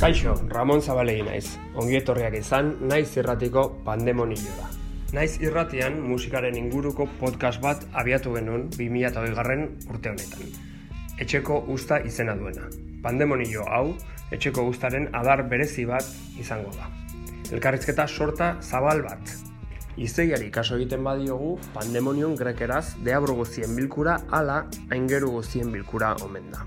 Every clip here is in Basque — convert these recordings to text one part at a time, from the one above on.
Kaixo, Ramon Zabalegi naiz. Ongi etorriak izan, naiz irratiko pandemonioa. Naiz irratian musikaren inguruko podcast bat abiatu genuen 2008 garren urte honetan. Etxeko usta izena duena. Pandemonio hau, etxeko ustaren adar berezi bat izango da. Elkarrizketa sorta zabal bat. Izeiari kaso egiten badiogu, pandemonion grekeraz deabro guztien bilkura ala aingeru guztien bilkura omen da.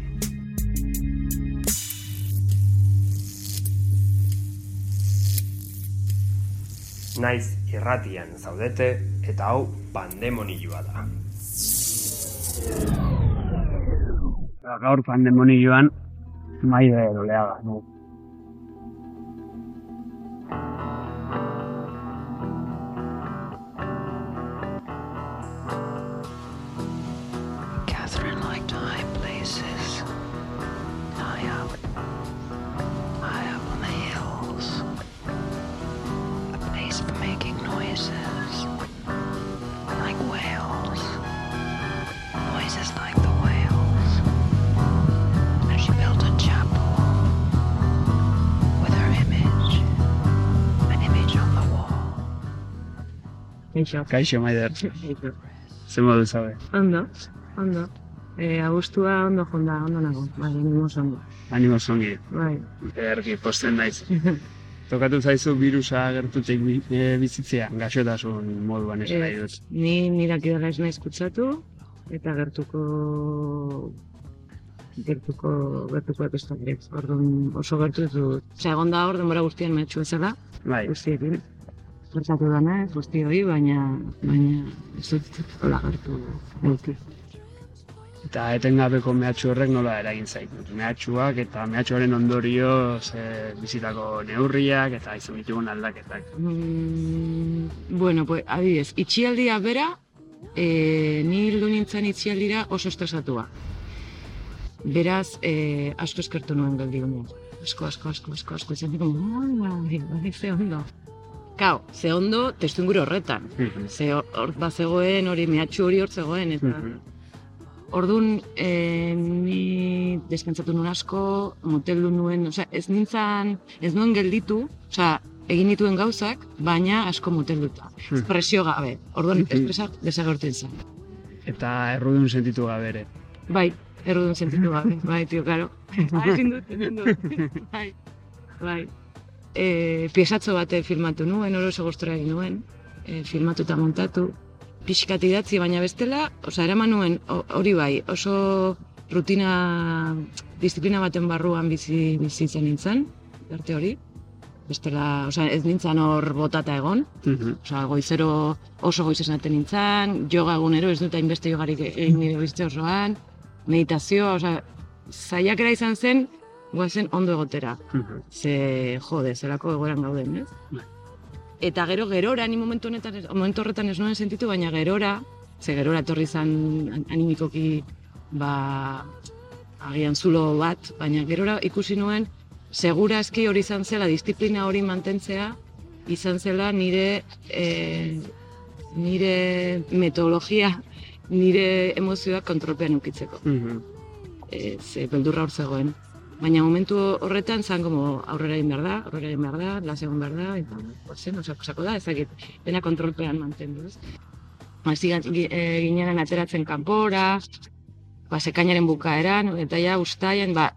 Naiz irratian zaudete eta hau pandemonioa da. Gaur pandemonioan maide doleaga. No? Making noises. Like whales. Noises like the whales. And she built a chapel. With her image. An image on the wall. Kaixo. Kaixo, Maider. Kaixo. Ze modu zabe. Ondo, ondo. E, eh, abustua ondo jonda, ondo nago. Bai, animoz ondo. Animo zongi. Bai. Erki posten naiz. Tokatu zaizu virusa gertutik e, bizitzea. Gaxotasun moduan esan nahi dut. Ni nirak idala ez naiz kutsatu, eta gertuko gertuko gertuko epestan ere. Orduan oso gertu ez dut. Osea, egon da hor denbora guztian mehatxu ezela, Bai. guztiekin. Gertatu dana ez, guzti hori, baina, baina ez dut hola gertu. Eta etengabeko mehatxu horrek nola eragin zait. Mehatxuak eta mehatxuaren ondorioz e, bizitako neurriak eta izan ditugun aldaketak. Mm, bueno, pues, adibidez, itxialdia bera, e, ni hildu nintzen itxialdira oso estresatua. Beraz, e, asko eskertu nuen geldigunean. Asko, asko, asko, asko, asko, izan diko, bai, bai, ze ondo. Kao, ze ondo testu inguru horretan. Ze hor bat zegoen, hori mehatxu hori hor zegoen, eta... Orduan, e, ni deskantzatu nuen asko, moteldu nuen, osea, ez nintzen, ez nuen gelditu, osea, egin dituen gauzak, baina asko motelduta. Hmm. Presio gabe. Orduan, Mhm. espresak desagertzen zen. Eta errudun sentitu gabe ere. Bai, errudun sentitu gabe, bai, tio, karo. Ah, ezin dut, dut. bai, bai. E, piesatzo bate filmatu nuen, oro oso gustora egin nuen, e, filmatu eta montatu. Pixkat idatzi, baina bestela, osea, eraman nuen, ho- hori bai, oso rutina, disiplina baten barruan bizi, bizitzen nintzen, arte hori. Bestela, osea, ez nintzen hor botata egon, Mhm. Osa, goizero oso goiz esaten nintzen, yoga egunero, ez dut hainbeste jogarik egin nire bizitza osoan, meditazioa, osea, zaiakera izan zen, guazen ondo egotera. Mhm. Ze, jode, zelako egoeran gauden, ez? Bai. Eta gero, gerora, ni momentu honetan, momentu horretan ez nuen sentitu, baina gerora, ze gerora etorri izan an- animikoki, ba, agian zulo bat, baina gerora ikusi nuen, segurazki hori izan zela, disiplina hori mantentzea, izan zela nire e, nire metodologia, nire emozioak kontrolpean ukitzeko. Mhm. E, ze beldurra hor zegoen. Baina momentu horretan zan como aurrera egin behar da, aurrera egin behar da, las egon behar da, eta zen, osako, osako da, ezakit, dena kontrolpean mantendu, ez? Hasi gi- e, ginen ateratzen kanpora, ba, sekainaren bukaeran, eta ja ustaian, ba,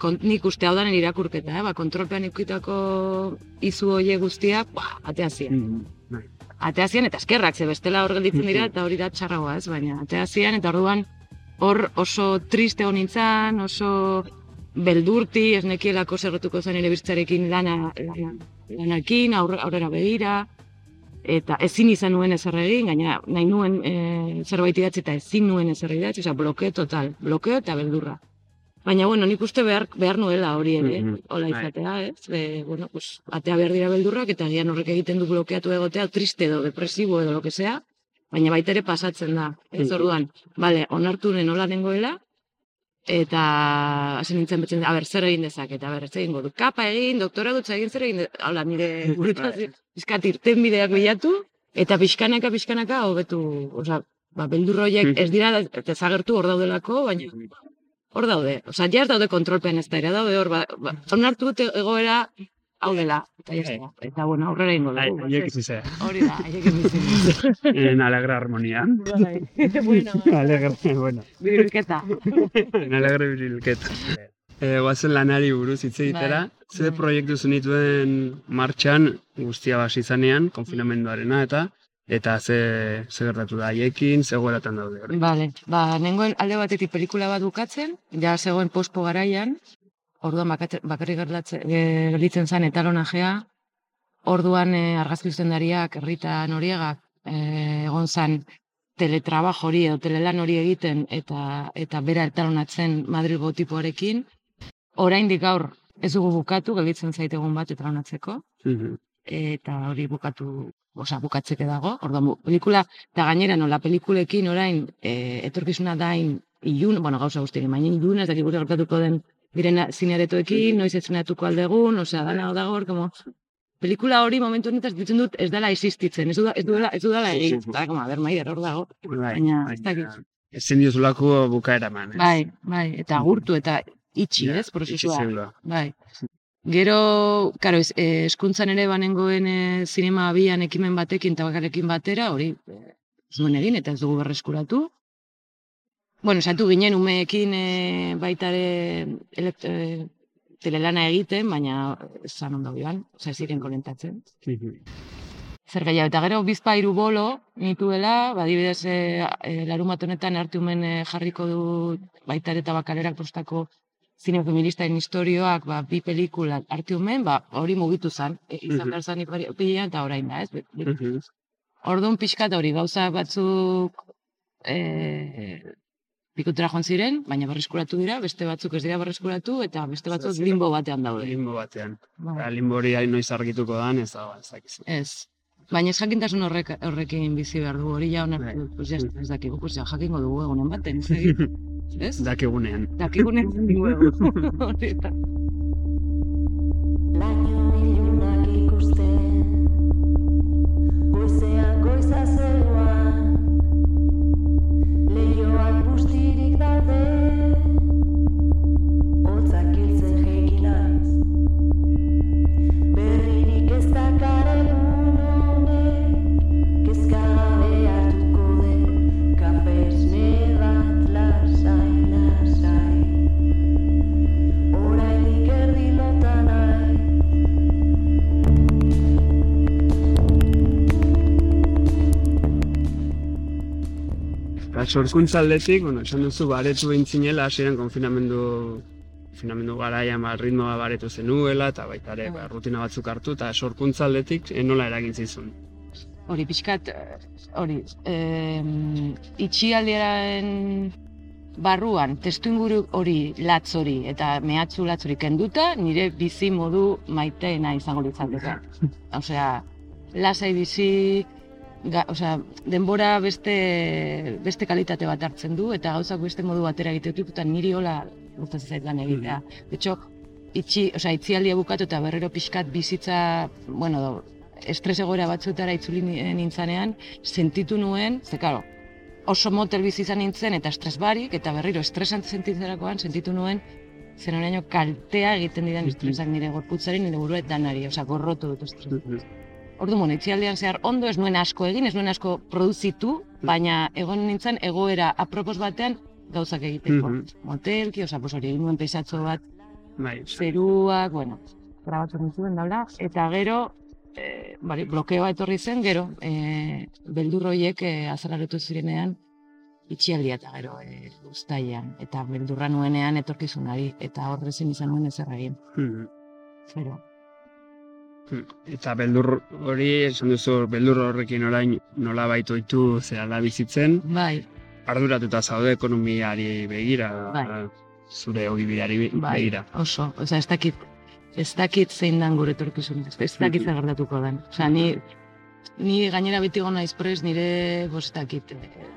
kont, nik uste hau danen irakurketa, eh? ba, kontrolpean ikutako izu hoie guztiak, ba, atea zian. Mhm. Bai. Atea zian, eta eskerrak, ze bestela hor gelditzen dira, eta hori da txarragoa, ez, baina atea zian, eta orduan hor oso triste hon nintzen, oso beldurti, ez nekielako zerretuko zen ere biztzarekin lana, lana, lanakin, aurre, aurrera begira, eta ezin izan nuen ezer egin, gaina nahi nuen e, zerbait idatzi eta ezin nuen ezer idatzi, osea, blokeo total, blokeo eta beldurra. Baina, bueno, nik uste behar, behar nuela hori ere, Mhm. hola Bai. izatea, ez? E, bueno, pues, atea behar dira beldurrak, eta gian horrek egiten du blokeatu egotea, triste edo, depresibo edo, lo que sea, baina baita ere pasatzen da, ez Mhm. orduan, bale, onartu nen hola nengoela, eta hasi nintzen betzen, a ber, zer egin dezaket, a ber, zer dut, kapa egin, doktora dut egin, zer egin, hala, nire burutaz, pizkat irten bideak bilatu, eta pixkanaka, pixkanaka, hobetu, osea, ba, beldur horiek ez dira desagertu hor daudelako, baina hor daude. Osea, ja ez daude kontrolpean ez da, daude hor, ba, ba, onartu egoera hau dela, eta ja está. Eta, bueno, aurrera ingo Bai, dugu. bizi ze. Hori da, haiek bizi. En alegre armonia. Bai. bueno, alegre, bueno. birulketa. En alegre birilket. E, guazen lanari buruz hitz egitera, Bai, ze bai. proiektu zenituen martxan guztia basi izanean, konfinamenduarena eta eta ze, ze gertatu da haiekin, ze daude hori. Vale, ba, nengoen alde batetik pelikula bat bukatzen, ja zegoen pospo garaian, orduan bakarrik gelditzen zen etalonajea, orduan e, argazki zuzendariak Rita Noriegak e, egon zen teletrabajo hori edo telelan hori egiten eta eta bera etalonatzen Madrilgo tipoarekin. Oraindik gaur ez dugu bukatu, gelditzen zait egun bat etalonatzeko Mhm. eta hori bukatu, osea, bukatzeke dago. Orduan, pelikula, eta gainera nola pelikulekin orain e, etorkizuna dain ilun, bueno, gauza guztiekin, baina ilun ez dakik gure gertatuko den diren zineretoekin, noiz estrenatuko aldegun, osea, dana dago hor, como, pelikula hori momentu honetan ditzen dut ez dela existitzen, ez duela, ez duela, ez duela egin. Eta, como, a ber, maider, hor dago. Bai, Baina, baina ez dakit. Ezin diozulako bukaera eman, ez? Bai, bai, eta agurtu eta itxi, Ja, ez, prozesua. Bai. Gero, karo, ez, eh, eskuntzan ere banengoen eh, zinema abian ekimen batekin eta bakarekin batera, hori eh, ez duen egin eta ez dugu berreskuratu. Bueno, esatu ginen umeekin eh, baita ere elekt- eh, telelana egiten, baina zan ondo joan, oza, ziren konentatzen. Mhm. Zer gehiago, eta gero bizpa hiru bolo nituela, badibidez e, e, larumat honetan artiumen e, jarriko du baita eta bakalerak postako zine historioak, ba, bi pelikula artiumen, ba, hori mugitu zen, e, izan behar zen ipari- pila eta orain da, ez? Orduan pixkat hori, gauza batzuk e, pikutera joan ziren, baina berreskuratu dira, beste batzuk ez dira berreskuratu, eta beste batzuk limbo batean daude. Limbo batean. Bai. Ba, limbo hori noiz argituko dan, ez dago, ez dakizu. Ez. Baina ez jakintasun horrek, horrekin bizi behar dugu, hori ja Bai. onartu, pues ja, ez dakigu, pues ja jakingo dugu egunen baten, ez? Dakigunean. Dakigunen jakingo dugu. Hori sorkuntza aldetik, bueno, esan duzu baretu bintzinela, hasieran konfinamendu konfinamendu garaian ba, ritmoa baretu zenuela, eta baita ere ba, rutina batzuk hartu, eta sorkuntza aldetik eh, nola eragin zizun. Hori pixkat, eh, hori, em, itxialdiaren barruan, testu inguru hori latz hori, eta mehatzu latz hori kenduta, nire bizi modu maiteena izango litzateke. Osea, lasai bizi, ga, osea, denbora beste, beste kalitate bat hartzen du, eta gauzak beste modu batera egite dut, eta niri hola gustatzen zait lan egitea. De hecho, itxi, osea, itzialdia bukatu eta berrero pixkat bizitza, bueno, estres egoera batzuetara itzuli ni- nintzanean, sentitu nuen, ze karo, oso motel bizi izan nintzen eta estres barik, eta berriro estresan sentitzerakoan sentitu nuen, zen oraino kaltea egiten didan estresak nire gorputzari, nire burua eta danari, osea, gorrotu dut estres. Ordu bueno, itxialdian zehar ondo ez nuen asko egin, ez nuen asko produzitu, baina egon nintzen egoera apropos batean gauzak egiteko. Mhm. Motelki, osea, pues hori egin nuen peisatxo bat, Bai, zeruak, bueno, grabatu nituen daula, eta gero, e, bari, blokeoa etorri zen, gero, e, beldur horiek e, azalaretu zirenean, itxialdia eta gero e, uztailean, eta beldurra nuenean etorkizunari, eta horrezen izan nuen ezer egin, Mhm. zero. Eta beldur hori, esan duzu, beldur horrekin orain nola baitu itu zerala bizitzen, Bai, arduratuta zaude ekonomiari begira. Bai. zure ogibideari be- bai, begira. oso, osea, ez dakit, ez dakit zein dan gure etorkizuna, ez- ez dakit zer gertatuko den. Osea, ni, ni gainera beti gona naiz prest nire, ez dakit,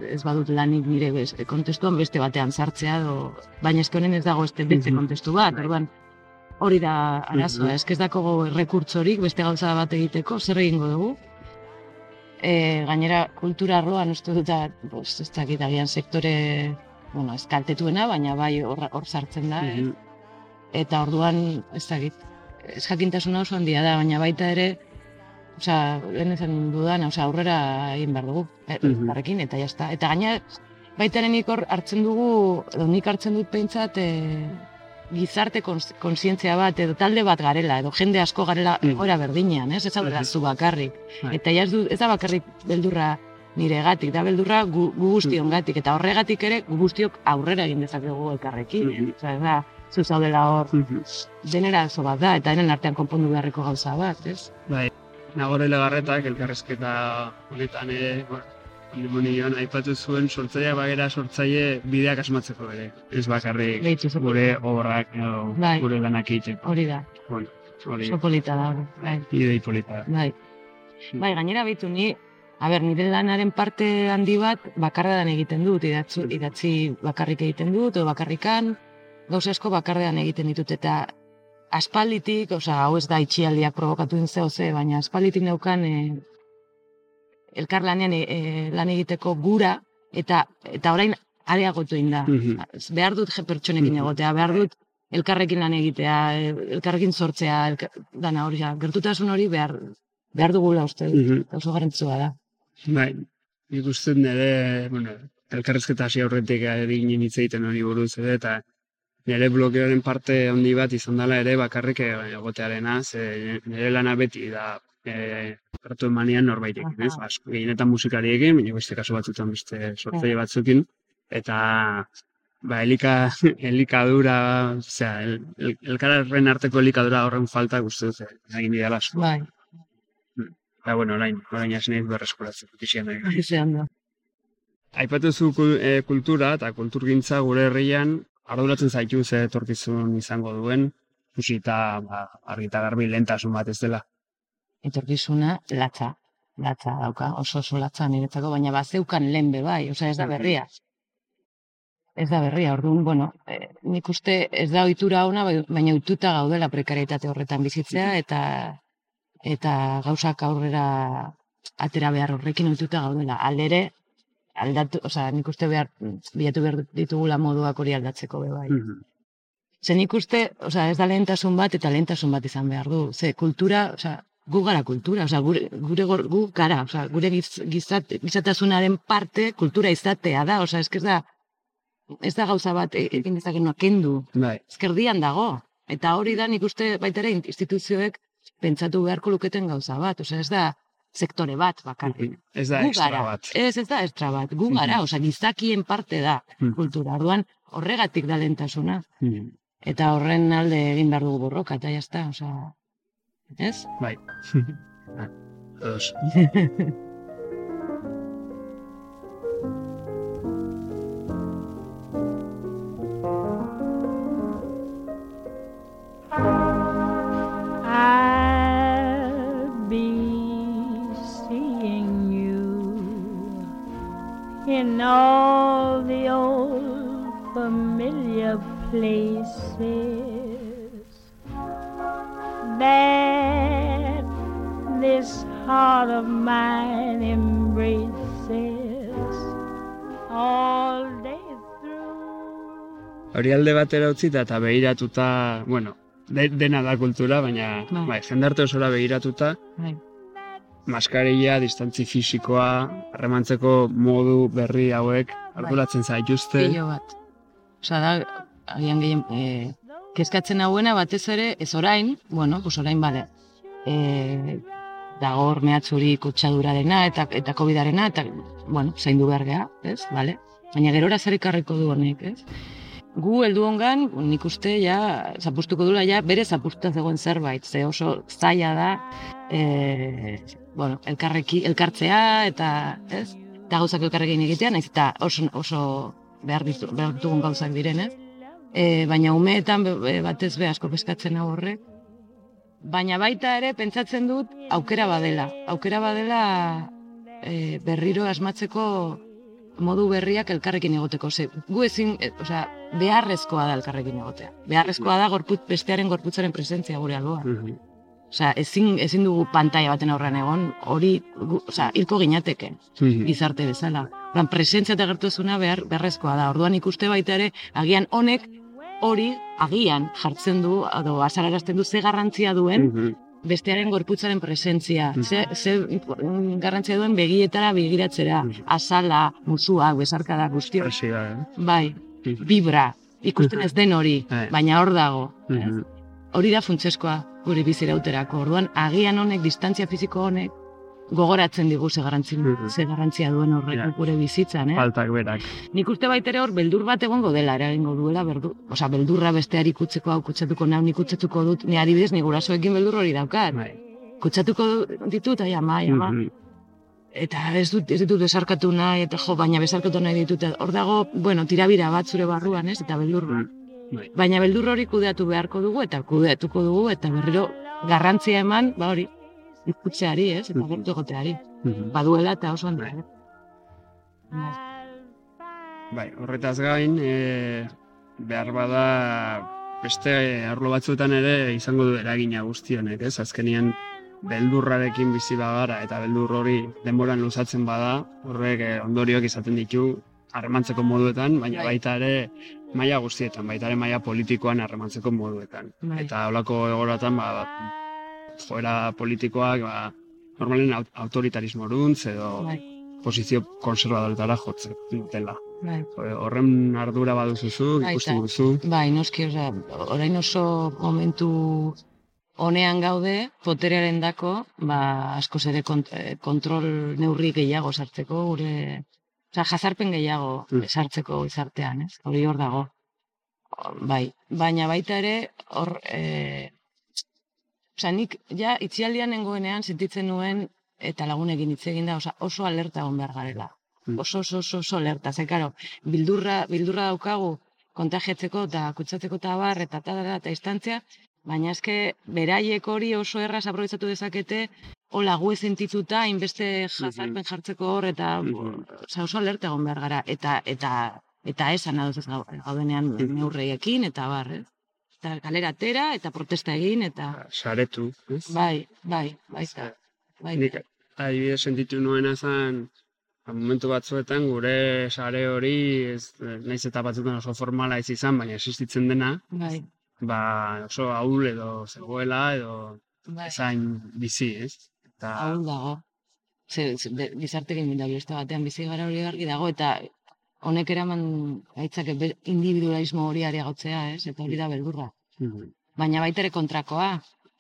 ez badut lanik nire bez, kontestuan beste batean sartzea, edo, baina eske honen ez dago ez beste Mhm. kontestu bat, orduan, hori da arazoa, Mhm. eske ez dago rekurtzorik beste gauza bat egiteko, zer egingo dugu? E, gainera, kultura arloan uste dut, da, bos, ez dakit, agian sektore, bueno, ez kaltetuena, baina bai hor, hor sartzen da, eh? Mhm. eta orduan, ez dakit, ez jakintasuna oso handia da, baina baita ere, osea, lehen esan dudan, osea, aurrera egin behar dugu, eh, Mhm. eta jazta. Eta gaina, baita ere nik hor hartzen dugu, edo nik hartzen dut pentsat, e, gizarte kons- kontzientzia bat, edo talde bat garela, edo jende asko garela egoera berdinean, ez? Ez da Mhm. zu bakarrik. Bai. Eta ja ez, du, ez da bakarrik beldurra nire gatik, da beldurra gu, gu guztion gatik, eta horregatik ere gu guztiok aurrera egin dezakegu elkarrekin. Osea, ez da, zu zaudela hor Mhm. denera oso bat da, eta denen artean konpondu beharreko gauza bat, ez? Bai, Nagore legarretak elkarrezketa honetan ere, bueno, Pandemonioan aipatu zuen sortzailea bagera sortzaile bideak asmatzeko ere. Ez bakarrik gure obrak edo Bai. gure lanak egiteko. Hori da, Bueno, hori oso polita da hori, bai. idei polita. Bai. Bai, gainera behitu ni, a ber, nire lanaren parte handi bat bakarrean egiten dut, idatzu, idatzi bakarrik egiten dut, edo bakarrikan, gauza asko bakarrean egiten ditut, eta aspalditik, osea, hau ez da itxialdiak provokatu din zeo ze, baina aspalditik neukan e, elkarlanean e, e, lan egiteko gura, eta eta orain areagotu egin da. Mhm. behar dut pertsonekin Mhm. egotea, behar dut elkarrekin lan egitea, elkarrekin sortzea, elka, dana hori, ja, gertutasun hori behar, behar dugula uste Mhm. eta oso garrantzitsua da. Bai, nik uste dut nire, bueno, elkarrezketa hasi aurretik egin hitz egiten hori buruz ere, eta nire blokeoren parte handi bat izan dela ere bakarrik egotearena, ze nire lana beti da e, gertu emanean norbaitekin, ez? Asko, gehienetan musikariekin, baina beste kasu batzutan beste sortzaile batzukin, eta ba, elika, elikadura, osea, el, el, elkarren arteko elikadura horren falta guzti dut, egin didala asko. Bai, Eta, bueno, orain, orain hasi naiz berreskuratzen, nahi. ze ondo. Aipatu zu eh, kultura eta kulturgintza gure herrian arduratzen zaitu ze etorkizun izango duen, ikusi ba, argi eta garbi lehentasun bat ez dela. Etorkizuna, latza, latza dauka, oso oso latza niretzako, baina bazeukan lehen be bai, osea ez da berria. Ez da berria, orduan, bueno, eh, nik uste ez da ohitura ona, bai- baina ohituta gaudela prekarietate horretan bizitzea, eta eta gauzak aurrera atera behar horrekin ohituta gaudela. Aldere, aldatu, osea, nik uste behar, bilatu behar ditugula moduak hori aldatzeko be bai. Ze nik uste, osea, ez da lehentasun bat eta lehentasun bat izan behar du. Ze kultura, osea, gu gara kultura, osea, gure, gure gu gara, osea, gure giz, gizat, gizatasunaren parte kultura izatea da, osea, ez da, ez da gauza bat e- egin dezakenu kendu, Bai, ezkerdian dago. Eta hori da nik uste baita ere instituzioek pentsatu beharko luketen gauza bat, osea, ez da sektore bat bakarrik. ez da extra gara. bat. Ez, ez da extra bat, gu gara, osea, gizakien parte da Mhm. kultura. Orduan, horregatik da lehentasuna. Mhm. Eta horren alde egin behar dugu borroka, eta jazta, osea, Yes? Right. Us. in all the old familiar places. There this heart of mine embraces all day through. Hori alde batera utzita eta begiratuta, bueno, de, dena da kultura, baina Bai. bai, jendarte osora begiratuta, Bai. maskarilla, distantzi fisikoa, harremantzeko modu berri hauek arduratzen zaituzte. Pilo bat. Osa da, agian gehien, e, kezkatzen hauena batez ere, ez orain, bueno, pues orain bale, e, dago hor mehatzuri kutsadurarena eta, eta covidarena, eta, bueno, zaindu behar geha, ez, bale? Baina gerora zer ekarriko du honek, ez? Gu heldu ongan, nik uste ja, zapustuko dula ja, bere zapustuta zegoen zerbait, ze oso zaila da, e, bueno, elkarreki, elkartzea, eta, ez? Eta gauzak elkarrekin egitea, naiz eta oso, oso behar, ditu, behar ditugun gauzak direnez. E, baina umeetan batez be asko peskatzen horrek. Baina baita ere pentsatzen dut aukera badela. Aukera badela e, berriro asmatzeko modu berriak elkarrekin egoteko. Ze, gu ezin, e, osea, beharrezkoa da elkarrekin egotea. Beharrezkoa da gorput, bestearen gorputzaren presentzia gure alboan. Mhm. Osea, ezin, ezin dugu pantaila baten aurrean egon, hori, osea, hilko ginateke gizarte bezala. Orduan, presentzia eta gertuzuna behar beharrezkoa da. Orduan ikuste baita ere, agian honek hori agian jartzen du, edo azalarazten du ze garrantzia duen Mhm. bestearen gorputzaren presentzia. Mhm. Ze, ze garrantzia duen begietara begiratzera, Mhm. azala, musua, besarkada guzti hori. Hasi da, eh? Bai, vibra, ikusten ez den hori, Bai. baina hor dago. Hori da funtsezkoa gure bizirauterako. Orduan, agian honek, distantzia fisiko honek, gogoratzen digu ze garrantzia, Mhm. ze garrantzia duen horrek Ja. gure bizitzan, eh? Faltak berak. Nik uste baitere hor beldur bat egongo dela, eragingo duela, berdu, osea, beldurra besteari kutzeko hau kutsatuko nau, nik kutsatuko dut, ni adibidez, ni gurasoekin beldur hori daukat. Bai. Kutsatuko ditut, ai ama, ai ama, Mhm. eta ez dut, ez ditut besarkatu nahi, eta jo, baina besarkatu nahi ditut, hor dago, bueno, tirabira bat zure barruan, ez, eta beldur bat. Bai. Baina beldur hori kudeatu beharko dugu, eta kudeatuko dugu, eta berriro garrantzia eman, ba hori, ikutzeari, ez, eta gertu egoteari. Mhm. Baduela eta oso handia. Bai. eh? Bai. Horretaz gain, e, behar bada beste arlo batzuetan ere izango du eragina guztionek, ez? Azkenien beldurrarekin bizi bagara eta beldur hori denboran luzatzen bada, horrek eh, ondorioak izaten ditu harremantzeko moduetan, baina Bai. baita ere maila guztietan, baita ere maila politikoan harremantzeko moduetan. Bai. Eta holako egoratan, ba, joera politikoak, ba, normalen aut- autoritarismo eruntz edo Bai, posizio konservadoretara jotzen dutela. bai. Horren ardura baduzuzu, ikusten duzu. Bai, noski, osea, orain oso momentu honean gaude, poterearen dako, ba, askoz ere kont eh, kontrol neurri gehiago sartzeko, gure, osea, jazarpen gehiago Mm. sartzeko gizartean, ez? Hori hor dago. Bai, baina baita ere, hor, e, osea, nik, ja, itxialdian nengoenean sentitzen nuen, eta lagunekin hitz egin da, osea, oso alerta egon behar garela. Mm. Oso, oso, oso, oso alerta, ze, karo, bildurra, bildurra daukagu, kontagiatzeko eta kutsatzeko eta bar, eta eta, eta, instantzia, baina eske beraiek hori oso erraz aprobetsatu dezakete, hola gu sentituta, hainbeste jazarpen jartzeko hor, eta Mhm. osea, oso alerta egon behar gara, eta, eta, eta esan adoz ez gau- gaudenean Mhm. neurreiekin, eta bar, ez? Eta kalera atera, eta protesta egin, eta Saretu, ez? bai, bai, baita, baita. Nik adibidez sentitu nuena zen, ba, momentu batzuetan gure sare hori, ez, naiz eta batzuetan oso formala ez izan, baina existitzen dena, Bai, ba oso ahul edo zegoela edo bai. ezain bizi, ez? Eta Ahul dago. Ze, ze, gizarte batean bizi gara hori argi dago, eta honek eraman gaitzake be- individualismo hori areagotzea, ez? Eta hori da beldurra. Mhm. Baina baita ere kontrakoa.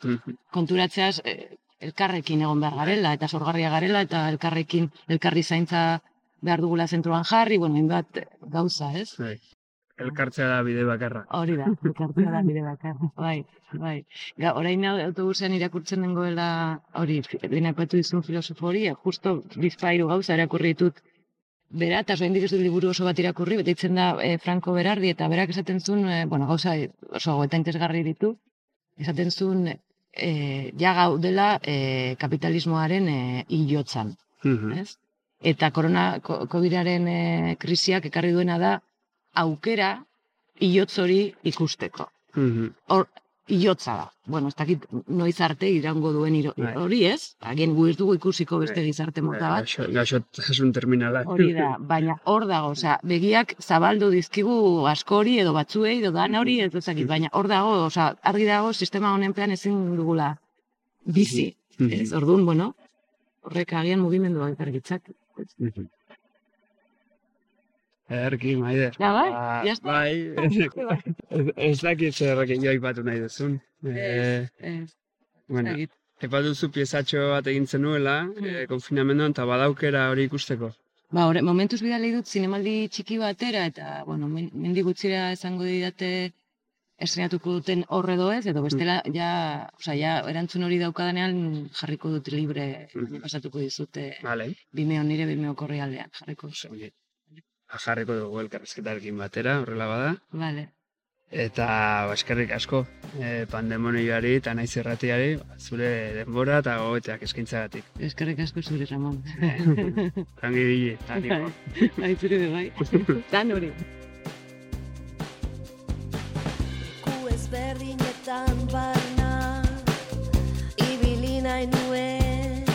Mhm. Konturatzeaz, eh, elkarrekin egon behar garela, eta sorgarria garela, eta elkarrekin, elkarri zaintza behar dugula zentruan jarri, bueno, hainbat eh, gauza, ez? Bai. Elkartzea da bide bakarra. Hori da, elkartzea da bide bakarra. Bai, bai. Ga, orain hau autobusean irakurtzen dengoela, hori, fi- lehen aipatu dizun filosofo hori, justo bizpairu gauza irakurri ditut bera, eta zoin ez liburu oso bat irakurri, bete itzen da eh, Franco Berardi, eta berak esaten zuen, eh, bueno, gauza oso eta interesgarri ditu, esaten zuen, eh, ja gaudela eh, kapitalismoaren eh, hilotzan Mhm. ez? Eta korona, ko- COVID-aren eh, krisiak ekarri duena da aukera hilotz hori ikusteko. Mhm. Hor, hilotza da. Bueno, ez dakit noiz arte irango duen Bai. hori ez? Agen gu ez dugu ikusiko beste Bai. gizarte mota bat. Gaixo- Gaixotasun terminala. Hori da, baina hor dago, osea, begiak zabaldu dizkigu askori edo batzuei edo dan hori ez dakit, baina hor dago, osea, argi dago sistema honen pean ezin dugula bizi. Ez, orduan, bueno, horrek agian mugimendua ekargitzak. Erki, maider. Ja, bai, Ba, ya está. Bai, ez, ez dakit zer jo aipatu nahi duzun. Eh, Ez, bueno, dakit. aipatu duzu piezatxo bat egin zenuela, eh, konfinamenduan, eta badaukera hori ikusteko. Ba, hori, momentuz bidali dut zinemaldi txiki batera, eta, bueno, men, mendi gutxira esango didate estrenatuko duten horre ez, edo bestela, ja, osea, ja, erantzun hori daukadanean jarriko dut libre, Mhm. pasatuko dizute Vale. Vimeo nire Vimeo korrealdean jarriko. Oye, jarriko dugu elkarrezketarekin batera, horrela bada. Vale. Eta ba, eskerrik asko e, pandemonioari eta naiz irratiari ba, zure denbora eta gogoeteak eskaintzagatik. Eskerrik asko zure, Ramon. Rangi bile, taniko. Bai, zure be, bai. Dan hori. Ku ezberdinetan barna Ibili nahi nuen